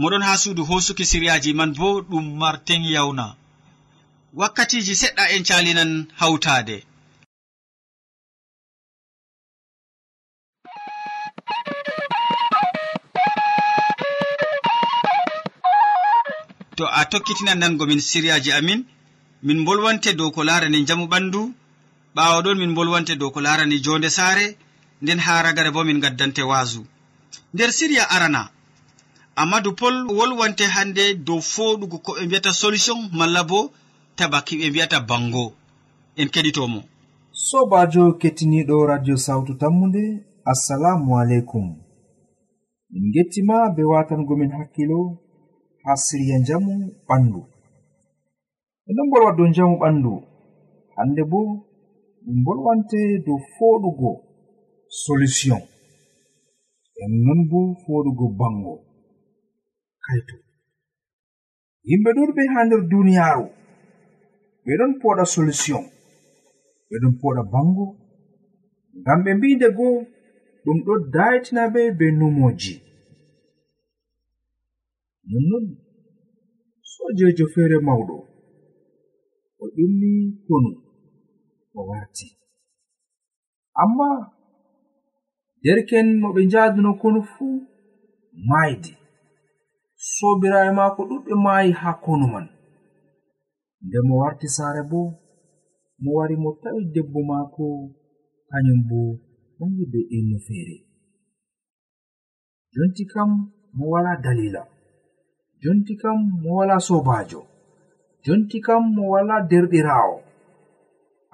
moɗon ha suudu hosuki siryaji man bo ɗum martin yawna. Wakkatiji seɗɗa en calinan hawtade to a tokkitinan nango min siryaji amin min bolwante dow ko larani jamu ɓandu ɓawo ɗon min bolwante dow ko larani jonde saare nden ha ragare bo min gaddante waasu. Nder siriya arana amadou pol wolwante hande dow foɗugo ko ɓe mbiyata solution malla bo tabaki ɓe mbiyata bango. En keɗitomo. Sobajo kettiniɗo radio sawtu tammude assalamu aleykum. Min gettima be watangomin hakkilo ha siriya jamu ɓandu. Eɗon bolwa dow jamu ɓandu hande bo min bolwante dow foɗugo solution. En non bo foɗugo bango. kaito yimɓe ɗuɗɓe ha nder duniyaaru ɓe ɗon poɗa solution ɓe ɗon poɗa bango ngam ɓe mbiide goo ɗum ɗo dayitina ɓe be numoji nonnon sojejo feere mawɗo o ƴummi konu o warti. Amma derken mo ɓe njaduno konu fuu maydi sobiraaɓe maako ɗuɗɓe maayi haa konu man. Nde mo warti saare bo mo wari mo tawi debbo maako kañum bo nangi be innu feere. Jonti kam mo wala dalila jonti kam mo wala sobajo jonti kam mo wala derɗirawo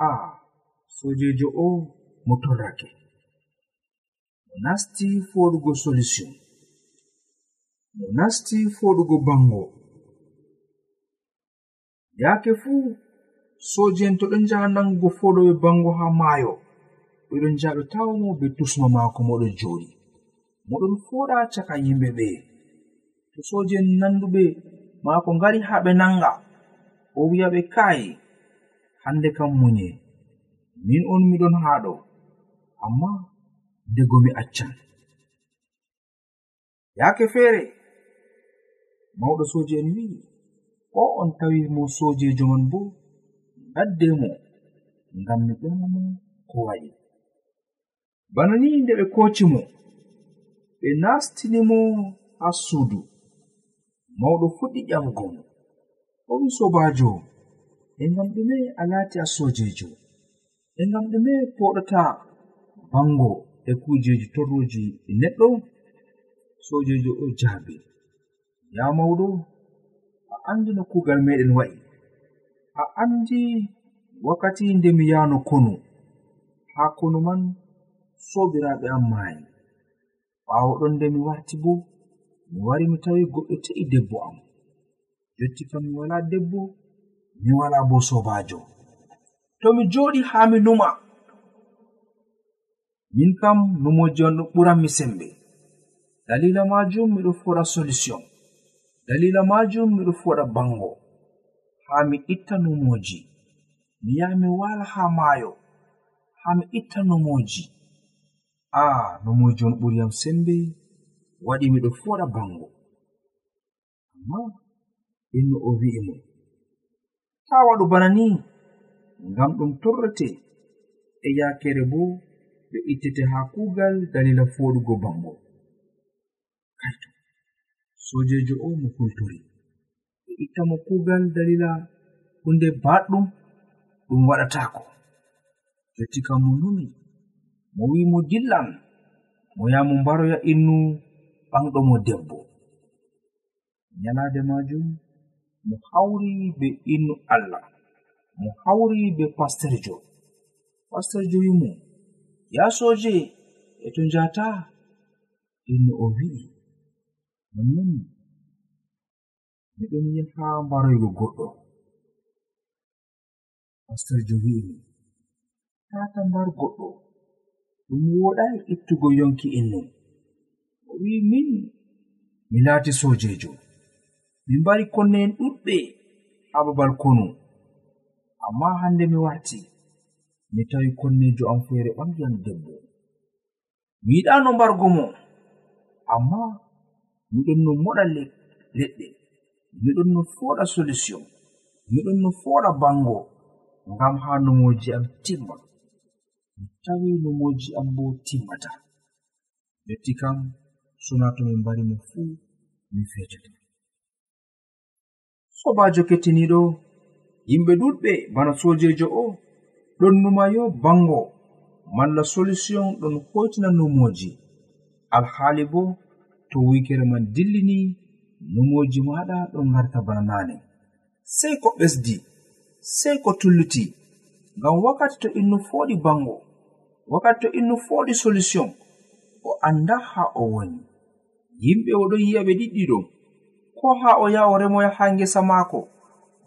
a ah, sojejo o mo torrake. Mo nasti foɗugo solution. mo nasti foɗugo bango. Yake fuu soje'en to ɗon njaha nangugo foɗoɓe bango ha maayo. Ɓeɗon njaha ɓe tawamo be tusma maako moɗon joɗi moɗon foɗa caka yimɓe ɓe. To soje'en nanduɓe maako ngari ha ɓe nanga o wi'a ɓe kaayi hande kam munye min on miɗon haɗo amma dego mi accan. Yake feere mawɗo soji en wi'i o on tawi mo sojejo man bo gadde mo ngam mi ƴamamo ko waɗi. Bana ni nde ɓe koci mo ɓe nastini mo haa suudu mawɗo fuɗɗi ƴamgo mo. O wi sobajo e ngam ɗume a laati a sojejo e ngam ɗume poɗata bango e kujeji torroji neɗɗo sojejo o jaabi. ya mawɗo a andi no kuugal meɗen wa'i. A andi wakkati nde mi yahno konu. Haa konu man sobiraaɓe am maayi. Ɓaawo ɗon nde mi warti bo mi wari mi tawi goɗɗo te'i debbo am. Jotti kam mi walaa debbo mi walaa bo sobaajo. To mi jooɗi haa mi numa. Min kam numoji on ɗo ɓuran mi sembe. Dalila maajum miɗo fora solution. dalila majum miɗo fuwaɗa bango. Ha mi itta numoji mi yaha mi wala ha maayo. Ha mi itta numoji a numoji on ɓuriyam sembe waɗi miɗo fuwaɗa bango. Amma inno o wi'i mo. Ta waɗu bana ni ngam ɗum torrete. E yakere bo ɓe ittete ha kugal dalila foɗugo bango. sojejo o mo kultori ɓe ittamo kugal dalila hunde baɗɗum ɗum waɗatako jotti kam mo numi mo wi mo dillan mo yaha mo mbaroya innu ɓanɗo mo debbo. Nyalade majum mo hawri be innu allah mo hawri be pastorjo pastorjo wimo ya soje e to njata innu o wi'i nonnon miɗon yaha mbaroygo goɗɗo. Pastorjo wi'imi tata mbar goɗɗo. Ɗum woɗai ittugo yonki innu. O wi min mi laati sojejo min mbari konne'en ɗuɗɓe ha babal konu. Amma hande mi warti mi tawi konnejo am feere ɓangi am debbo. Mi yiɗano mbargo mo. Amma miɗon no moɗa leɗɗe miɗon no foɗa solution miɗon no foɗa bango ngam ha nomoji am timma mi tawi nomoji am bo timmata. Yotti kam sona to min mbari mo fuu mi fetata. Sobajo kettiniɗo yimɓe ɗuɗɓe bana sojejo o ɗon numayo bango malla solution ɗon hoytina numoji alhaali bo to wikere man dillini numoji maɗa ɗon garta bana nane. Sei ko ɓesdi sei ko tulluti ngam wakkati to innu foɗi bango wakkati to innu foɗi solution o anda ha o woni. Yimɓe o ɗon yi'a ɓe ɗiɗɗiɗo ko ha o yaha o remoya ha ngesa maako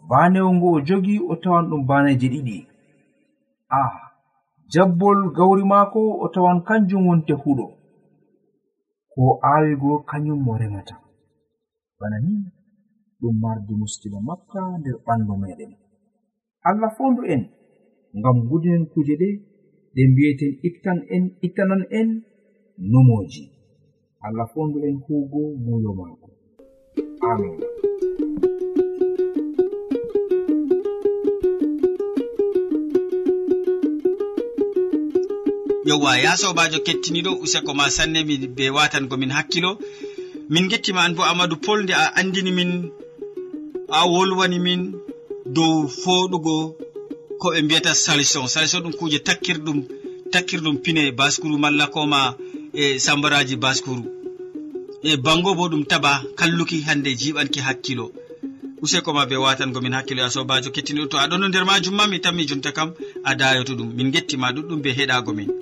banewo ngo o jogi o tawan ɗum baneje ɗiɗi. A jabbol gawri maako o tawan kanjum wonte huɗo ko aawigo kañum mo remata. Bana ni ɗum mardi muskila makka nder ɓandu meɗen allah fondu en ngam gudinen kuje ɗe ɗe mbi'eten ittan en ittanan en numoji allah fondu en huugo muyo maako. Amin yowwa ya sobajo kettiniɗo useko ma sanne mi be watan komin hakkilo. Min gettima an bo amadou pol nde a andini min a wolwani min dow foɗugo ko ɓe mbiyata salison salison ɗum kuje takkirɗum takkirɗum pine baskuru malla koma e sambaraji baskuru. E bango bo ɗum taba kalluki hande jiɓanki hakkilo. Useko ma be watangomin hakkilo ya sobajo kettiniɗo. To aɗon no nder majum ma mi tammi jonta kam a dayoto ɗum. Min gettima ɗuɗɗum be heɗago min.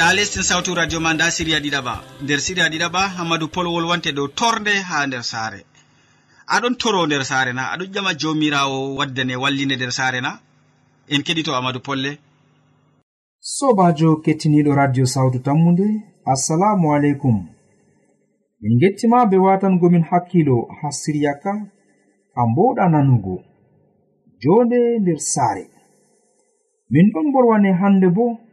keɗɗa lestin sawtu radio ma nda siriya ɗiɗaɓa nder siriya ɗiɗaɓa hammadou pol wolwante dow torde ha nder saare. Aɗon toro nder saare na aɗon ƴama jomirawo waddane walline nder saare na. En keɗito amadou polle. Sobajo kettiniɗo radio sawtu tammude assalamu aleykum. Min gettima be watangomin hakkilo ha siriya ka a mboɗa nanugo. Jonde nder saare. Min ɗon borwane hande bo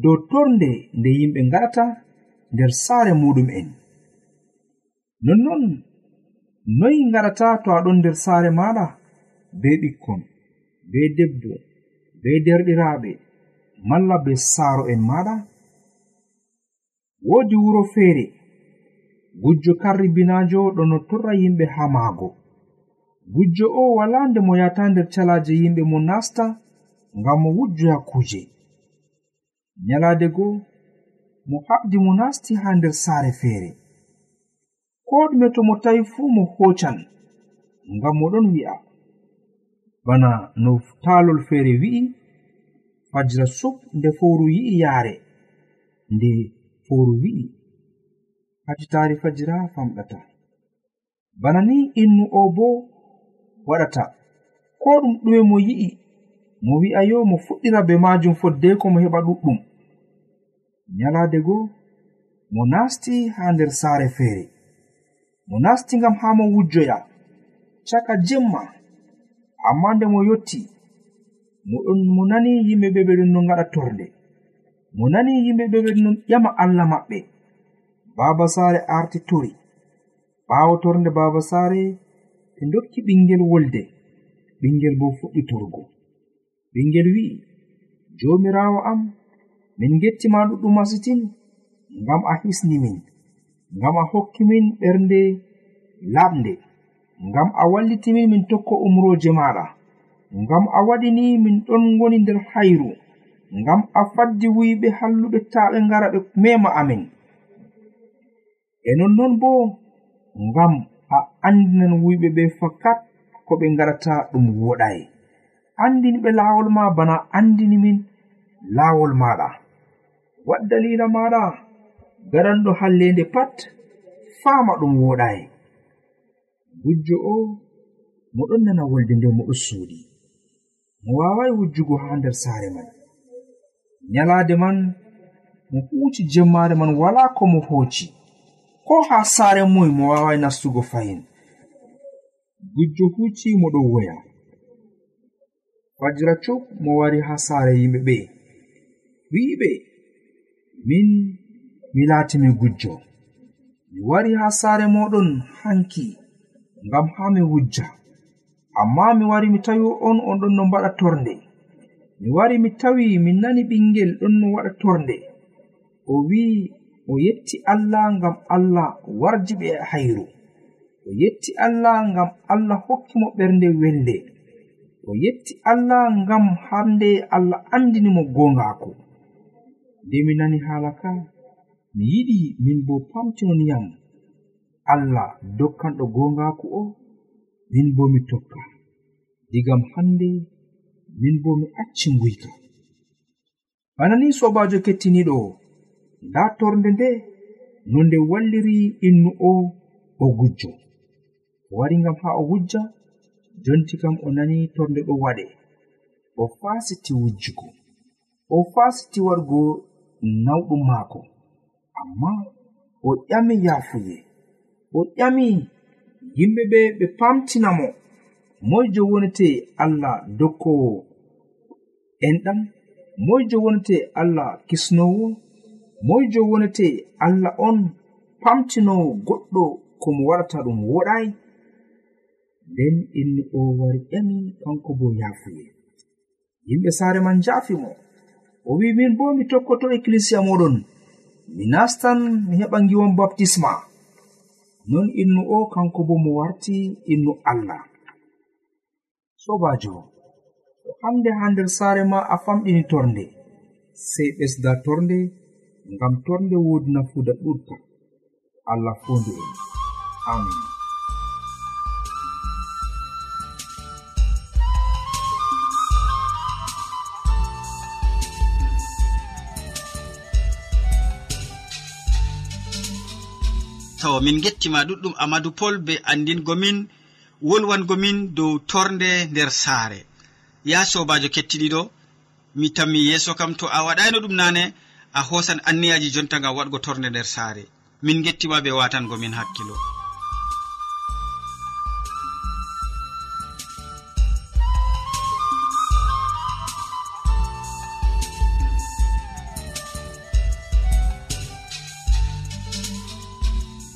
dow torde nde yimɓe ngaɗata nder saare muɗum'en nonnon noyi ngaɗata to aɗon nder saare maɗa be ɓikkon be debbo be derɗiraaɓe malla be saaro'en maɗa woodi wuro feere gujjo karribinajo ɗo no torra yimɓe haa maago. Gujjo o wala nde mo yata nder calaje yimɓe mo nasta ngam mo wujjoya kuuje nyalaade goo mo haɓdi mo nasti ha nder saare feere. Ko ɗume to mo tawi fuu mo hocan ngam moɗon wi'a. Bana no taalol feere wi'i fajira sub nde fowru yi'i yaare nde fowru wi'i. Hacitaari fajira famɗata. Bana ni innu o bo waɗata. Ko ɗum ɗume mo yi'i mo wi'a yo mo fuɗɗira be majum foddeko mo heɓa ɗuɗɗum. Nyalaade goo mo nasti ha nder saare feere. Mo nasti ngam ha mo wujjoya caka jemma. Amma nde mo yotti moɗon mo nani yimɓe ɓe ɓeɗon no gaɗa torde. Mo nani yimɓe ɓe ɓeɗon non ƴama allah maɓɓe. Baba saare arti tori. Ɓawo torde baba saare ɓe dokki ɓingel wolde. Ɓingel bo fuɗɗi torgo. ɓingel wi'i jomirawo am min gettima ɗuɗɗum masitin ngam a hisni min ngam a hokki min ɓernde laɓnde ngam a wallitimin min tokko umroje maɗa ngam a waɗini min ɗon ngoni nder hayru ngam a faddi wuyɓe halluɓe ta ɓe ngara ɓe mema amin. E nonnon bo ngam a andinan wuyɓe ɓe fakat ko ɓe ngarata ɗum woɗai andini ɓe laawol ma bana andini min laawol maɗa wad dalila maɗa gaɗanɗo hallende pat faama ɗum woɗayi gujjo o moɗon nana wolde nde moɗo suuɗi. Mo wawai wujjugo haa nder saare man. Nyalaade man mo huuci jemmaare man wala ko mo hooci. Ko haa saare moy mo wawai nastugo fayin. Gujjo huuci moɗo woya. fajira cop mo wari ha saare yimɓe ɓe wi'iɓe min mi laatimi gujjo. Mi wari ha saare moɗon hanki ngam ha mi wujja. Amma mi wari mi tawi on on ɗon no mbaɗa torde. Mi wari mi tawi min nani ɓingel ɗon no waɗa torde. O wi'i o yetti allah ngam allah warji ɓe hayru. O yetti allah ngam allah hokki mo ɓernde welde. o yetti allah ngam hande allah andini mo gongaako nde mi nani haala ka mi yiɗi min bo pamtinoniyam allah dokkanɗo gongaako o min bo mi tokka. Digam hande min bo mi acci nguyka. Bana ni sobajo kettiniɗo nda torde nde no nde walliri innu o o gujjo. O wari ngam ha o wujja jonti kam o nani torde ɗo waɗe. O fasiti wujjugo o fasiti wargo nawɗum maako. Amma o ƴami yafuye o ƴami yimɓe ɓe ɓe pamtina mo. Moyjo wonete allah dokkowo enɗam. Moyjo wonete allah kisnowo moyjo wonete allah on pamtinowo goɗɗo komo waɗata ɗum woɗayi. nden inni o wari ƴami kanko bo yaafuye. Yimɓe saare man jaafi mo. O wi min bo mi tokkoto ekkilisiya moɗon. Mi nastan mi heɓa giwon baptisma. Non innu o kanko bo mo warti innu allah. Sobajo to hande ha nder saare ma a famɗini torde sey ɓesda torde ngam torde wodi nafuda ɗuɗka allah fondu en amin. tawa min gettima ɗuɗɗum amadou pol be andingo min wolwango min dow torde nder saare. Ya sobajo kettiɗiɗo mi tammi yeeso kam to a waɗayno ɗum nane a hosan anniyaji jonta ngam waɗgo torde nder saare. Min gettima ɓe watango min hakkilo.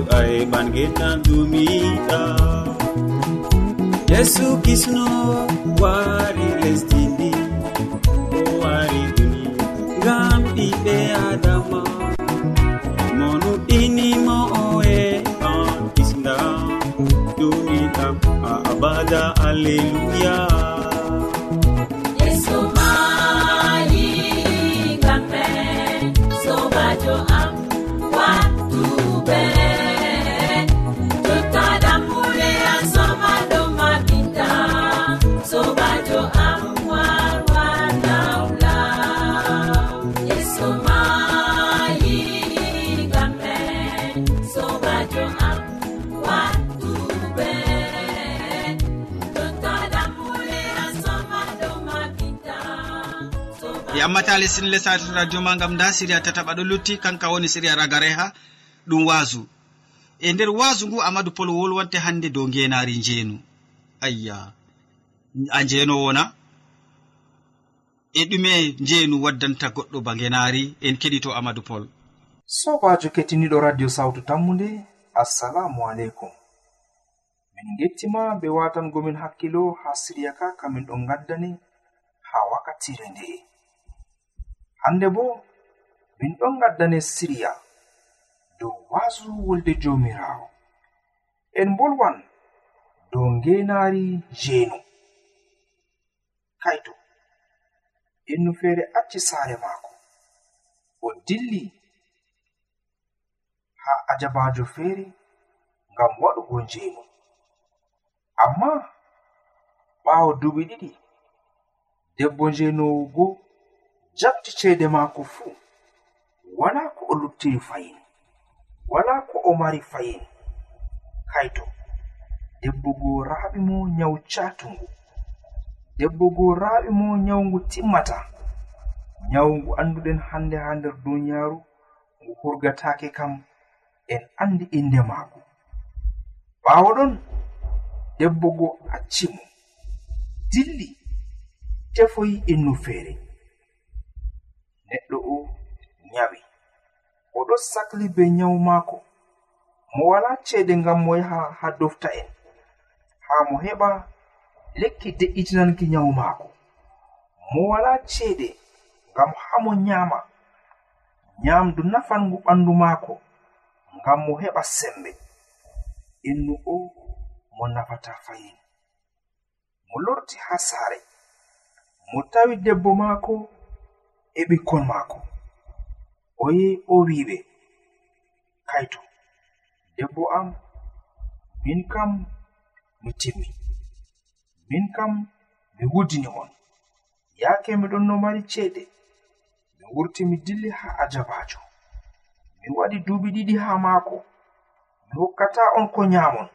yeesu ay bangetan dumiɗa yesu kisno wari lesdindi o wari duni ngam ɓiɓe adama. Monuɗinimo oe an kisda dumiɗam a abada alleluya e ammata lesɗin lesare radio ma gam nda siriya tataɓa ɗo lutti kanka woni siriya ragareha ɗum waasu. E nder waasu ngu amadou pol wolwante hande dow ngenari njeenu. Ayya a njeeno wona? E ɗume njeenu waddanta goɗɗo ba ngenari en keɗito amadou pol. Sobajo kettiniɗo radio sawtu tammude assalamu aleykum. Min gettima be watangomin hakkilo ha siriya ka kamin ɗon gaddani ha wakkatire nde'e hande bo min ɗon gaddane siriya dow wasu wolde jomirawo en bolwan dow ngenari jeenu. Kaito innu feere acci saare maako. O dilli ha ajabajo feere ngam waɗugo njeenu amma ɓaawo duɓi ɗiɗi debbo njeenowo boo jabti ceede maako fuu wala ko o luttiri fayin. Wala ko o mari fayin. Kaito debbo goraaɓe mo nyawu catungu debbo goraaɓe mo nyawungu timmata. Nyawungu annduɗen hannde haa nder duniyaaru ngu hurgataake kam en anndi innde maako ɓaawo ɗon debbo go acci mo. Dilli tefoyi innu feere. neɗɗo o nyawi. Oɗo sakli be nyawu maako. Mo wala ceede ngam mo yaha ha dofta'en. Haa mo heɓa lekki de'itinanki nyawu maako. Mo wala ceede ngam haa mo nyaama. Nyaamdu nafangu ɓandu maako ngam mo heɓa sembe. Innu o mo nafata fayin. Mo lorti haa saare. Mo tawi debbo maako e ɓikkon maako. O yehi o wiɓe kaito debbo am min kam mi timmi min kam mi wuddini on. Yaake miɗon no mari ceede mi wurti mi dilli haa ajabajo mi waɗi duuɓi ɗiɗi haa maako. Mi hokkata on ko nyaamon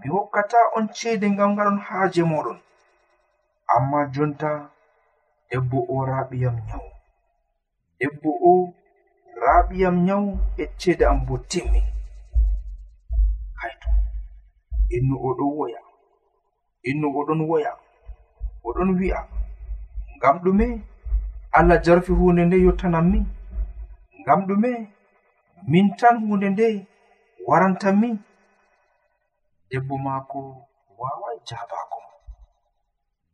mi hokkata on ceede ngam ngaɗon haaje moɗon amma jonta debbo o raɓiyam nyawu. Debbo o raɓiyam nyawu eccede am bo timmi. Hayto innu oɗon woya innu oɗon woya oɗon wi'a. Ngam ɗume allah jarfi hunde nde yottanan min ngam ɗume min tan hunde nde warantan min debbo maako wawai jabako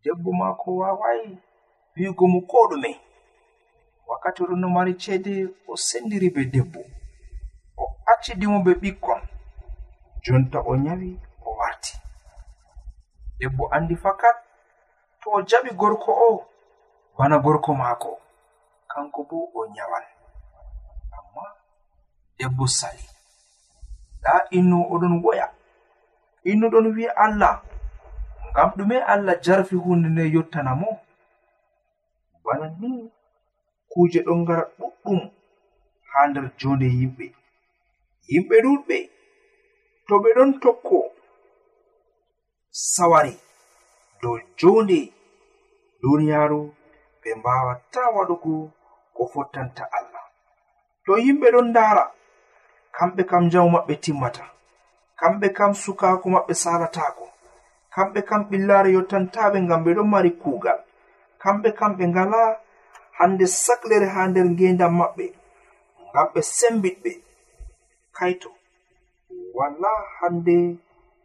debbo maako wawai wi'ugo mo ko ɗume wakkati oɗon no mari ceede o sendiri be debbo. O accidimo be ɓikkon. Jonta o nyawi o warti. Debbo andi fakat to o jaɓi gorko o bana gorko maako. Kanko bo o nyawan amma debbo sali. Nda innu oɗon woya. Innu ɗon wi'a allah. Ngam ɗume allah jarfi hunde nde yottana mo bana ni kuje ɗon ngara ɗuɗɗum ha nder jonde yimɓe yimɓe ɗuɗɓe to ɓe ɗon tokko saware dow jonde duniyaru ɓe mbawata waɗugo ko fottanta allah. To yimɓe ɗon ndara kamɓe kam jamu maɓɓe timmata kamɓe kam sukako maɓɓe salatako kamɓe kam ɓillare yottantaɓe ngam ɓe ɗon mari kuugal. kamɓe kam ɓe ngala hande saklere ha nder ngendam maɓɓe ngam ɓe sembiɗɓe. Kaito wala hande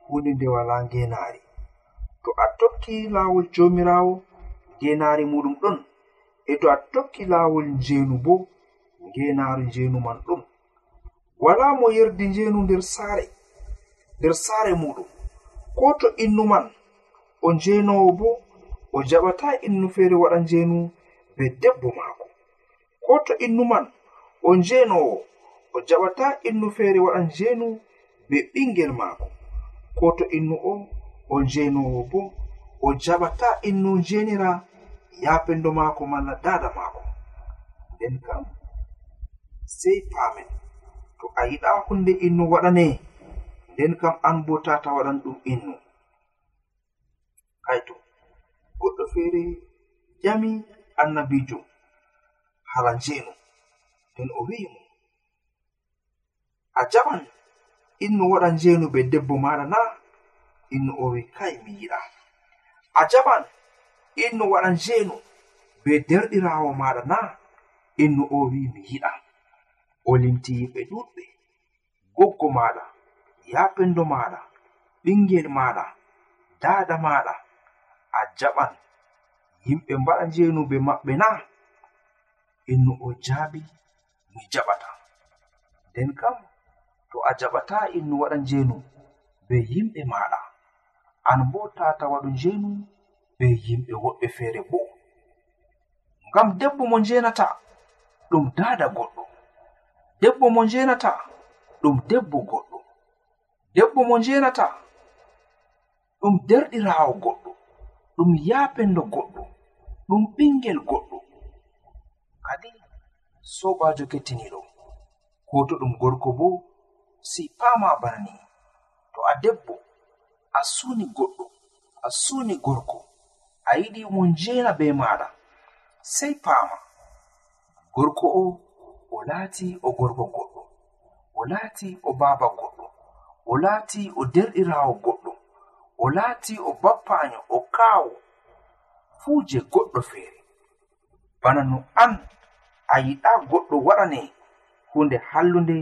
hunde nde wala ngenaari to a tokki laawol jomirawo ngenaari muɗum ɗon. E to a tokki laawol njeenu bo ngenaari njeenu man ɗon. Wala mo yerdi njeenu nder saare nder saare muɗum. Ko to innu man o njenowo bo o jaɓata innu feere waɗa njeenu be debbo maako. Ko to innu man o njeenowo o jaɓata innu feere waɗa njeenu be ɓingel maako. Ko to innu o o njeenowo bo o jaɓata innu njeenira yapendo maako malla dada maako. Nden kam sey paamen to a yiɗa hunde innu waɗane nden kam an bo tata waɗan ɗum innu. Kaito goɗɗo feere ƴami annabijo hala njeeno nden o wi'i mo. A jaɓan innu waɗa njeenu be debbo maɗa na innu o wi kai mi yiɗa. A jaɓan innu waɗa njeenu be derɗirawo maɗa na innu o wi mi yiɗa. O limti yimɓe ɗuɗɓe goggo maɗa yapendo maɗa ɓingel maɗa dada maɗa a jaɓan. Yimɓe mbaɗa njenuɓe maɓɓe na innu o jaabi mi jaɓata. Nden kam to a jaɓata innu waɗa njenu be yimɓe maɗa an bo tata waɗu njenu be yimɓe woɓɓe feere bo. Ngam debbo mo njenata ɗum dada goɗɗo. Debbo mo njenata ɗum debbo goɗɗo. Debbo mo njenata ɗum derɗirawo goɗɗo. ɗum yaapenndo goɗɗo. Ɗum ɓingel goɗɗo. Kadi sobajo kettiniɗo ko to ɗum gorko bo si pama bana ni to a debbo a suni goɗɗo a suni gorko a yiɗi mo njena be maɗa sei pama gorko o o laati o gorko goɗɗo o laati o baba goɗɗo o laati o derɗirawo goɗɗo. o laati o bappaño o kaawo. Fuu je goɗɗo feere. Bana no an a yiɗa goɗɗo waɗane hunde hallunde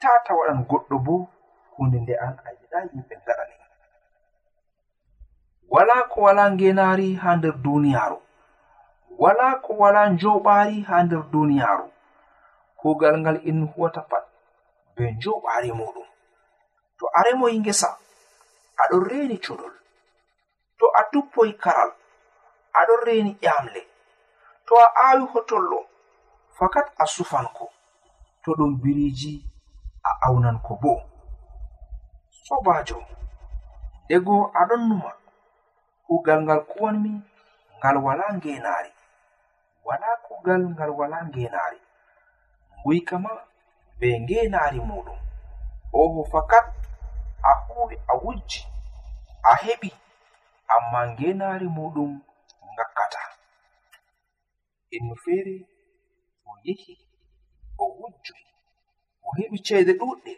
tata waɗan goɗɗo bo hunde nde an a yiɗa yimɓe gaɗane wala ko wala ngenaari ha nder duniyaaru. Wala ko wala njoɓaari ha nder duniyaaru. Kuugal ngal in huwata pat be njoɓaari muɗum to aremoyi ngesa aɗon reeni cuɗol to a tuppoyi karal aɗon reeni ƴamle to a aawi hotollo fakat a sufanko. To ɗum biriji a aunanko bo. Sobajo ndego aɗon numa. Kugal ngal kuwanmi ngal wala ngenari wala kugal ngal wala ngenari nguyka ma be ngenari muɗum. Oho fakat a huwi a wujji a heɓi amma ngenaari muɗum ngakkata. Innu feere o yehi o wujjoy o heɓi ceede ɗuɗɗe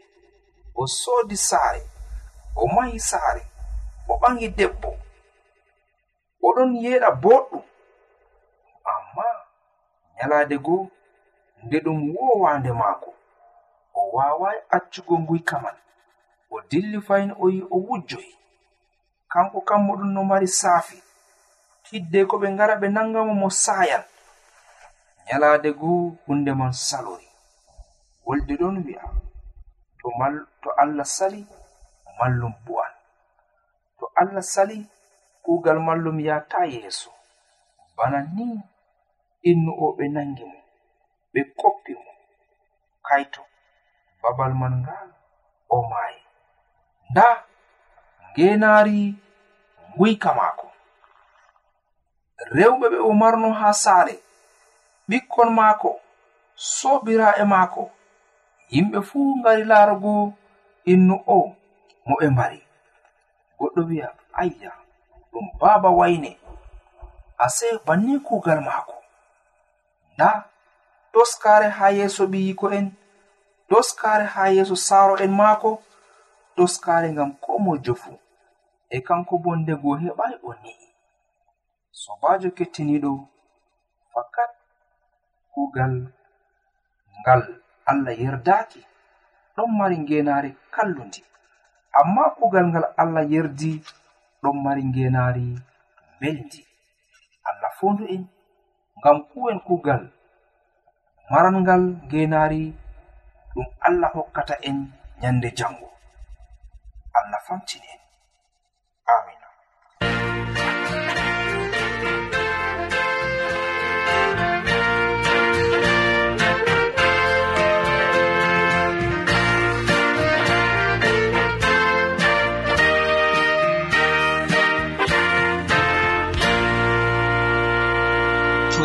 o soodi saare o mahi saare o ɓangi debbo oɗon yeeɗa boɗɗum amma nyalaade goo nde ɗum wowande maako o waaway accugo nguyka man o dilli fayin o yi o wujjoyi. Kanko kammo ɗum no mari saafi. Hidde ko ɓe ngara ɓe nangamo mo sayan nyalaade goo hunde man salori wolde ɗon wi'a to, mal, to allah sali mallum bu'an. To allah sali kuugal mallum yahta yeeso. Bana ni innu o ɓe nangi mo ɓe koppi mo. Kayto babal man ngal o maayi. nda genaari guyka maako. Rewɓe ɓe o marno ha saare. Ɓikkon maako sobiraaɓe maako. Yimɓe fuu ngari laarugo innu o mo ɓe mbari. Goɗɗo wi'a ayya ɗum baaba wayne. Ase banni kuugal maako. Nda doskaare haa yeeso ɓiyiko'en doskaare haa yeeso saaro en maako. toskare ngam ko mojo fuu e kanko bo ndego heɓai o ni'i sobajo kettiniɗo fakat kugal ngal allah yerdaki ɗon mari ngenare kallundi. Amma kugal ngal allah yerdi ɗon mari ngenari beldi allah fondu'en ngam kuwen kugal marangal ngenari ɗum allah hokkata en nyande jango. allah famtini en amina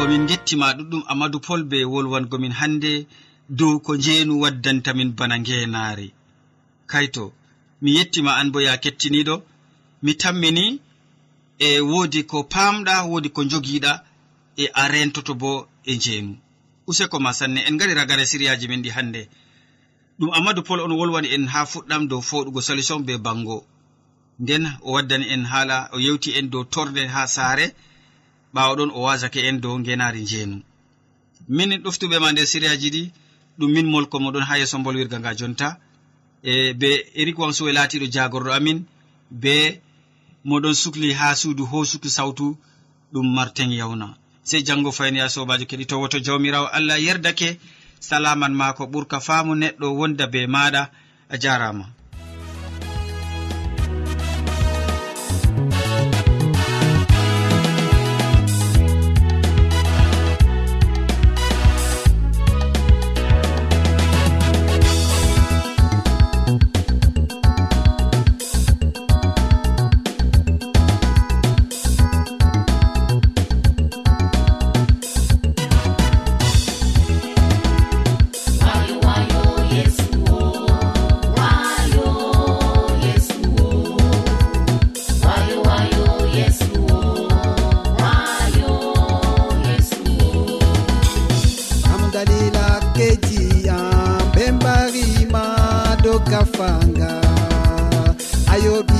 min gettima ɗuɗɗum amadou pol be wolwangomin hannde dow ko njeenu waddantamin bana ngeenaare. Kayto mi yettima an bo ya kettiniɗo mi tammini e woodi ko pamɗa woodi ko jogiɗa e a rentoto bo e njeemu. Useko ma sanne en gari ragare siriyaji min ɗi hannde. Ɗum amadou pol on wolwani en ha fuɗɗam dow foɗugo solution be bango nden o waddani en haala o yewti en dow torde ha saare ɓawo ɗon o wasake en dow ngenari njeenu min ɗoftuɓe ma nder siriyaji ɗi ɗum min molko moɗon ha yeeso bolwirga nga jonta. e be erik wamsuwe laatiɗo jagorɗo amin be moɗon sukli ha suudu hosuki sawtu ɗum martin yawna. Sey janngo fayni ya sobajo keɗi towoto jawmirawo allah yerdake salaman maako ɓurka faamu neɗɗo wonda be maɗa a jarama yafanga ayoɓi